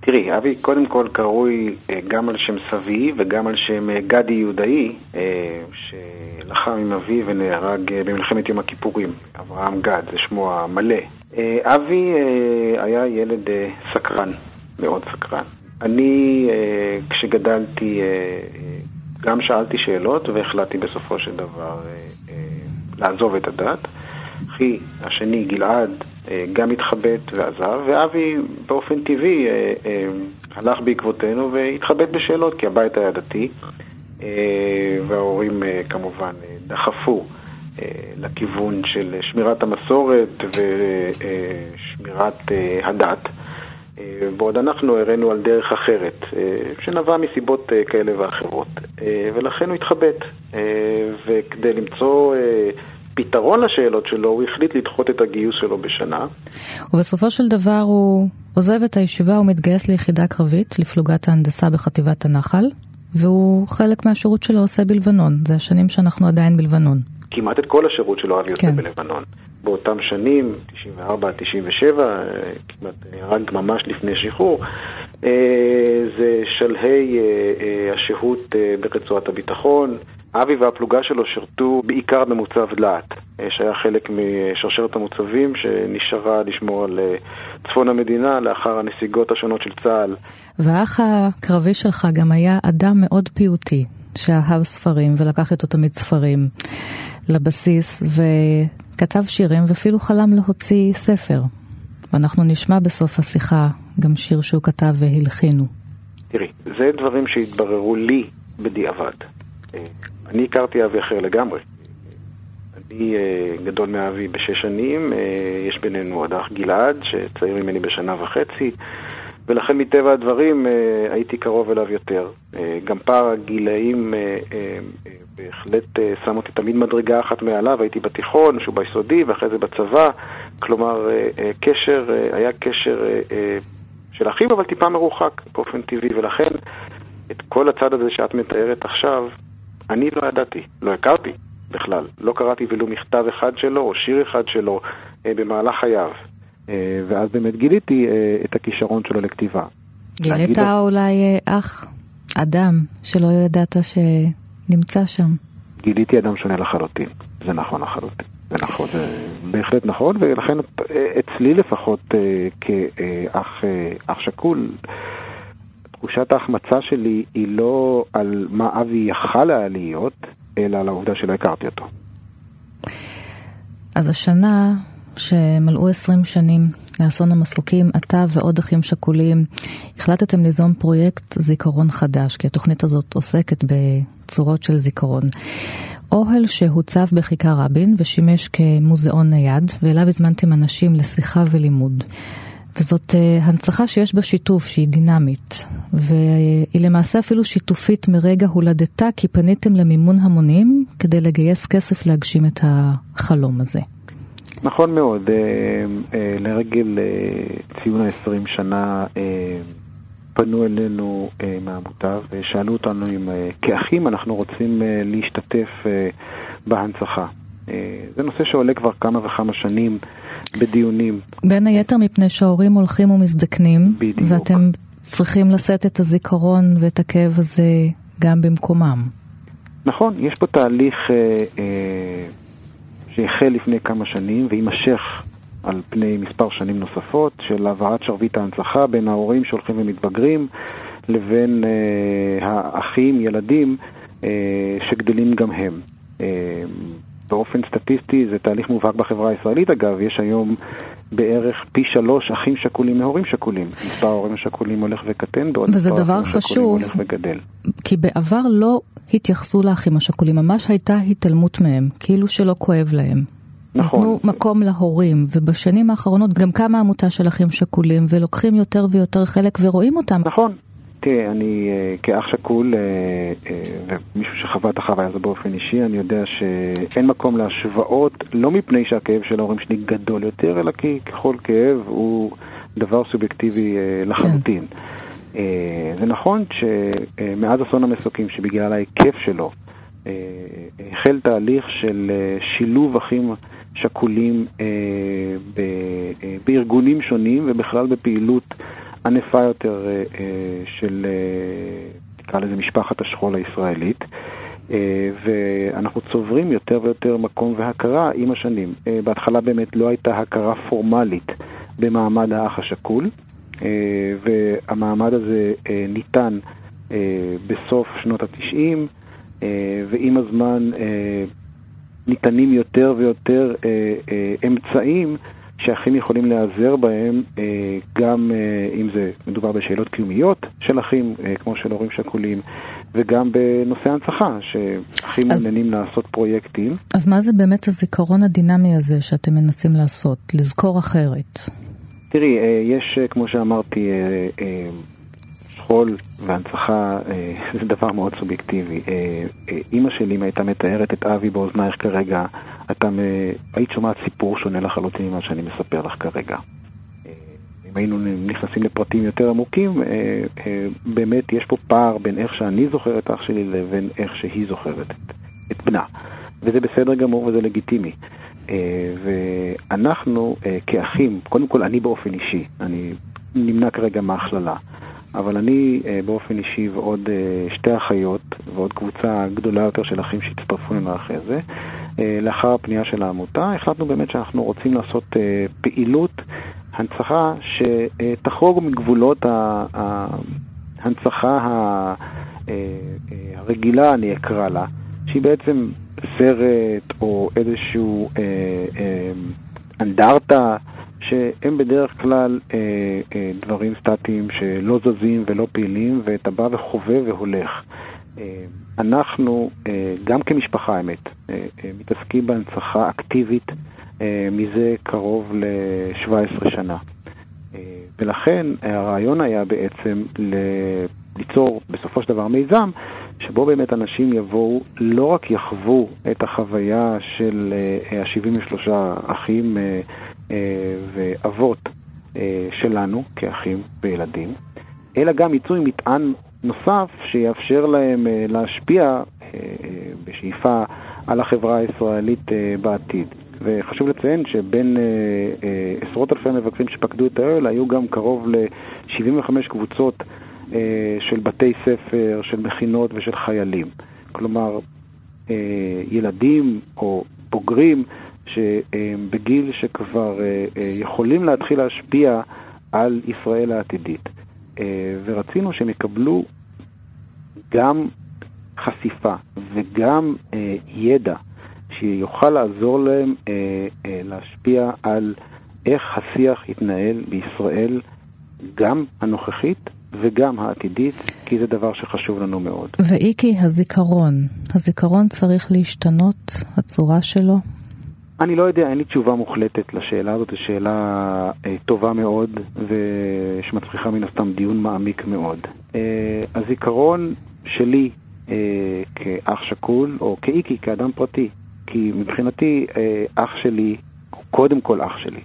S6: תראי, אבי קודם כל קרוי אה, גם על שם סבי וגם על שם אה, גדי יהודאי, אה, שלחם עם אבי ונהרג במלחמת יום הכיפורים. אברהם גד, זה שמו המלא. אבי היה ילד סקרן, מאוד סקרן. אני, אה, כשגדלתי, אה, אה, גם שאלתי שאלות והחלטתי בסופו של דבר לעזוב את הדת. אחי השני, גלעד, גם התחבט ועזב, ואבי באופן טבעי הלך בעקבותינו והתחבט בשאלות, כי הבית היה דתי, וההורים כמובן דחפו לכיוון של שמירת המסורת ושמירת הדת. אה, בעוד אנחנו הראינו על דרך אחרת, אה, שנבעה מסיבות אה, כאלה ואחרות, ולכן הוא התחבט. וכדי למצוא פתרון לשאלות שלו, הוא החליט לדחות את הגיוס שלו בשנה.
S2: ובסופו של דבר הוא עוזב את הישיבה ומתגייס ליחידה קרבית, לפלוגת ההנדסה בחטיבת הנחל, והוא חלק מהשירות שלו עושה בלבנון. זה השנים שאנחנו עדיין בלבנון.
S6: כמעט את כל השירות שלו אבי כן. עושה בלבנון. באותם שנים, 94 97, כמעט רק ממש לפני שחרור, אה, זה שלהי אה, אה, השהות ברצועת הביטחון. אבי והפלוגה שלו שירתו בעיקר במוצב דלעת, שהיה חלק משרשרת המוצבים שנשארה לשמור על צפון המדינה לאחר הנסיגות השונות של צה"ל.
S2: והאח הקרבי שלך גם היה אדם מאוד פיוטי, שאהב ספרים ולקח איתו תמיד ספרים לבסיס, ו... כתב שירים ואפילו חלם להוציא ספר. ואנחנו נשמע בסוף השיחה גם שיר שהוא כתב והלחינו.
S6: תראי, זה דברים שהתבררו לי בדיעבד. אה, אני הכרתי אבי אחר לגמרי. אני אה, גדול מאבי בשש שנים, אה, יש בינינו עוד אח גלעד, שצעיר ממני בשנה וחצי, ולכן מטבע הדברים הייתי קרוב אליו יותר. גם פער הגילאים בהחלט אה, שם אותי תמיד מדרגה אחת מעליו, הייתי בתיכון, שהוא ביסודי, ואחרי זה בצבא. כלומר, אה, אה, קשר, היה קשר של אחיו, אבל טיפה מרוחק באופן טבעי, ולכן את כל הצד הזה שאת מתארת עכשיו, אני לא ידעתי, לא הכרתי בכלל. לא קראתי ולו מכתב אחד שלו או שיר אחד שלו במהלך חייו. ואז באמת גיליתי את הכישרון שלו לכתיבה.
S2: גילית אולי אח, אדם, שלא ידעת ש... נמצא שם.
S6: גיליתי אדם שונה לחלוטין, זה נכון לחלוטין. זה נכון, זה בהחלט נכון, ולכן אצלי לפחות אה, כאח אה, שכול, תחושת ההחמצה שלי היא לא על מה אבי יכל היה להיות, אלא על העובדה שלא הכרתי אותו.
S2: אז השנה שמלאו 20 שנים לאסון המסוקים, אתה ועוד אחים שכולים החלטתם ליזום פרויקט זיכרון חדש, כי התוכנית הזאת עוסקת בצורות של זיכרון. אוהל שהוצב בכיכר רבין ושימש כמוזיאון נייד, ואליו הזמנתם אנשים לשיחה ולימוד. וזאת uh, הנצחה שיש בה שיתוף, שהיא דינמית, והיא למעשה אפילו שיתופית מרגע הולדתה, כי פניתם למימון המונים כדי לגייס כסף להגשים את החלום הזה.
S6: נכון מאוד, אה, אה, לרגל ציון ה-20 שנה פנו אלינו מהעמותה ושאלו אותנו אם כאחים אנחנו רוצים להשתתף בהנצחה. זה נושא שעולה כבר כמה וכמה שנים. בדיונים.
S2: בין היתר מפני שההורים הולכים ומזדקנים,
S6: בדיוק.
S2: ואתם צריכים לשאת את הזיכרון ואת הכאב הזה גם במקומם.
S6: נכון, יש פה תהליך אה, אה, שהחל לפני כמה שנים ויימשך על פני מספר שנים נוספות של העברת שרביט ההנצחה בין ההורים שהולכים ומתבגרים לבין אה, האחים, ילדים, אה, שגדלים גם הם. אה, באופן סטטיסטי זה תהליך מובהק בחברה הישראלית אגב, יש היום בערך פי שלוש אחים שכולים מהורים שכולים. מספר ההורים השכולים הולך וקטן, בעוד
S2: וזה
S6: מספר
S2: דבר חשוב,
S6: השכולים הולך וגדל.
S2: כי בעבר לא התייחסו לאחים השכולים, ממש הייתה התעלמות מהם, כאילו שלא כואב להם.
S6: נכון.
S2: נתנו מקום להורים, ובשנים האחרונות גם קמה עמותה של אחים שכולים, ולוקחים יותר ויותר חלק ורואים אותם.
S6: נכון. תראה, אני אה, כאח שכול, אה, אה, ומישהו שחווה את החוויה הזו באופן אישי, אני יודע שאין מקום להשוואות, לא מפני שהכאב של ההורים שלי גדול יותר, אלא כי ככל כאב הוא דבר סובייקטיבי לחלוטין. זה נכון שמאז אסון המסוקים, שבגלל ההיקף שלו, החל תהליך של שילוב אחים שכולים בארגונים שונים ובכלל בפעילות ענפה יותר אה, אה, של, אה, נקרא לזה משפחת השכול הישראלית. ואנחנו צוברים יותר ויותר מקום והכרה עם השנים. בהתחלה באמת לא הייתה הכרה פורמלית במעמד האח השכול, והמעמד הזה ניתן בסוף שנות התשעים, ועם הזמן ניתנים יותר ויותר אמצעים שאחים יכולים להיעזר בהם, אה, גם אה, אם זה מדובר בשאלות קיומיות של אחים, אה, כמו של הורים שכולים, וגם בנושא הנצחה, שאחים אז... מעוניינים לעשות פרויקטים.
S2: אז מה זה באמת הזיכרון הדינמי הזה שאתם מנסים לעשות? לזכור אחרת.
S6: תראי, יש, כמו שאמרתי, שכול והנצחה זה דבר מאוד סובייקטיבי. אימא שלי, אם הייתה מתארת את אבי באוזנייך כרגע, אתה, היית שומעת סיפור שונה לחלוטין ממה שאני מספר לך כרגע. אה, אם היינו נכנסים לפרטים יותר עמוקים, אה, אה, באמת יש פה פער בין איך שאני זוכר את אח שלי לבין איך שהיא זוכרת את, את בנה. וזה בסדר גמור וזה לגיטימי. ואנחנו כאחים, קודם כל אני באופן אישי, אני נמנע כרגע מהכללה, אבל אני באופן אישי ועוד שתי אחיות ועוד קבוצה גדולה יותר של אחים שהצטרפו אלינו אחרי זה, אה, לאחר הפנייה של העמותה, החלטנו באמת שאנחנו רוצים לעשות אה, פעילות הנצחה שתחרוג מגבולות ההנצחה אה, הרגילה, אני אקרא לה, שהיא בעצם סרט או איזשהו אנדרטה, שהם בדרך כלל דברים סטטיים שלא זזים ולא פעילים, ואתה בא וחווה והולך. אנחנו, אה, גם כמשפחה האמת, אה, אה, מתעסקים בהנצחה אקטיבית מזה קרוב ל-17 שנה. ולכן הרעיון היה בעצם ליצור בסופו של דבר מיזם שבו באמת אנשים יבואו, לא רק יחוו את החוויה של ה-73 אחים ואבות שלנו כאחים וילדים, אלא גם יצאו עם מטען נוסף שיאפשר להם אה, להשפיע אה, אה, בשאיפה על החברה הישראלית בעתיד. וחשוב לציין שבין עשרות אלפי המבקרים שפקדו את האוהל היו גם קרוב ל-75 קבוצות של בתי ספר, של מכינות ושל חיילים. כלומר, ילדים או בוגרים שבגיל שכבר יכולים להתחיל להשפיע על ישראל העתידית. אה, ורצינו שהם יקבלו גם חשיפה וגם אה, ידע שיוכל לעזור להם אה, להשפיע על איך השיח יתנהל בישראל, גם הנוכחית וגם העתידית, כי זה דבר שחשוב לנו מאוד.
S2: ואיקי, הזיכרון, הזיכרון צריך להשתנות, הצורה שלו?
S6: אני לא יודע, אין לי תשובה מוחלטת לשאלה הזאת, זו שאלה אה, טובה מאוד ושמצריכה מן הסתם דיון מעמיק מאוד. אה, הזיכרון שלי אה, כאח שכול, או כאיקי, כאדם פרטי, כי מבחינתי אה, אח שלי הוא קודם כל אח שלי.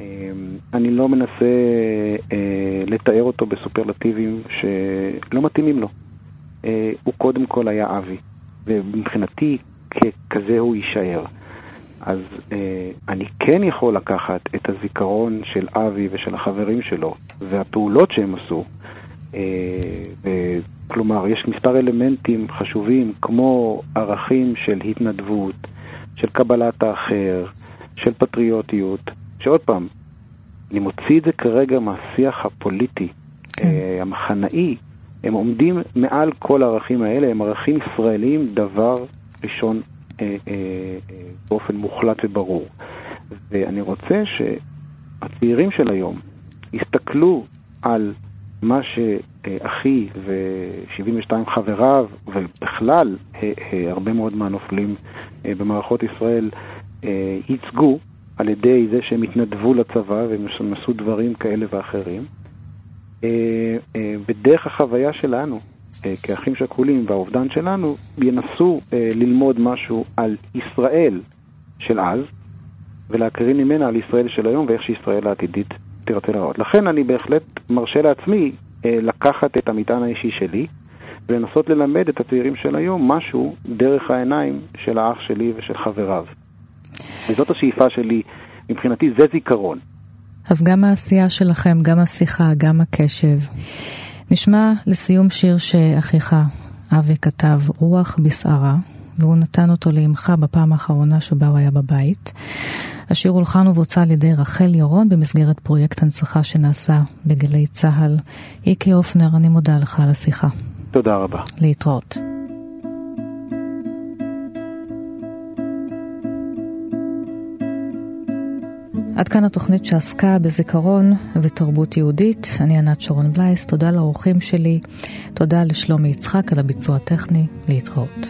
S6: אה, אני לא מנסה אה, לתאר אותו בסופרלטיבים שלא מתאימים לו. אה, הוא קודם כל היה אבי, ומבחינתי ככזה הוא יישאר. אז אה, אני כן יכול לקחת את הזיכרון של אבי ושל החברים שלו והפעולות שהם עשו, אה, ו- כלומר, יש מספר אלמנטים חשובים כמו ערכים של התנדבות, של קבלת האחר, של פטריוטיות, שעוד פעם, אני מוציא את זה כרגע מהשיח הפוליטי, כן. אה, המחנאי, הם עומדים מעל כל הערכים האלה, הם ערכים ישראלים דבר ראשון אה, אה, אה, באופן מוחלט וברור. ואני רוצה שהצעירים של היום יסתכלו על מה שאחי ו-72 חבריו, ובכלל הרבה מאוד מהנופלים במערכות ישראל ייצגו על ידי זה שהם התנדבו לצבא והם עשו דברים כאלה ואחרים. בדרך החוויה שלנו, כאחים שכולים והאובדן שלנו, ינסו ללמוד משהו על ישראל של אז, ולהקרין ממנה על ישראל של היום ואיך שישראל העתידית תרצה לראות. לכן אני בהחלט מרשה לעצמי אה, לקחת את המטען האישי שלי ולנסות ללמד את הצעירים של היום משהו דרך העיניים של האח שלי ושל חבריו. וזאת השאיפה שלי, מבחינתי זה זיכרון.
S2: אז גם העשייה שלכם, גם השיחה, גם הקשב. נשמע לסיום שיר שאחיך אבי כתב, רוח בסערה, והוא נתן אותו לאמך בפעם האחרונה שבה הוא היה בבית. השיר הולחן ובוצע על ידי רחל ירון במסגרת פרויקט הנצחה שנעשה בגלי צה"ל. איקי אופנר, אני מודה לך על השיחה.
S6: תודה רבה.
S2: להתראות. עד כאן התוכנית שעסקה בזיכרון ותרבות יהודית. אני ענת שרון בלייס, תודה לאורחים שלי, תודה לשלומי יצחק על הביצוע הטכני, להתראות.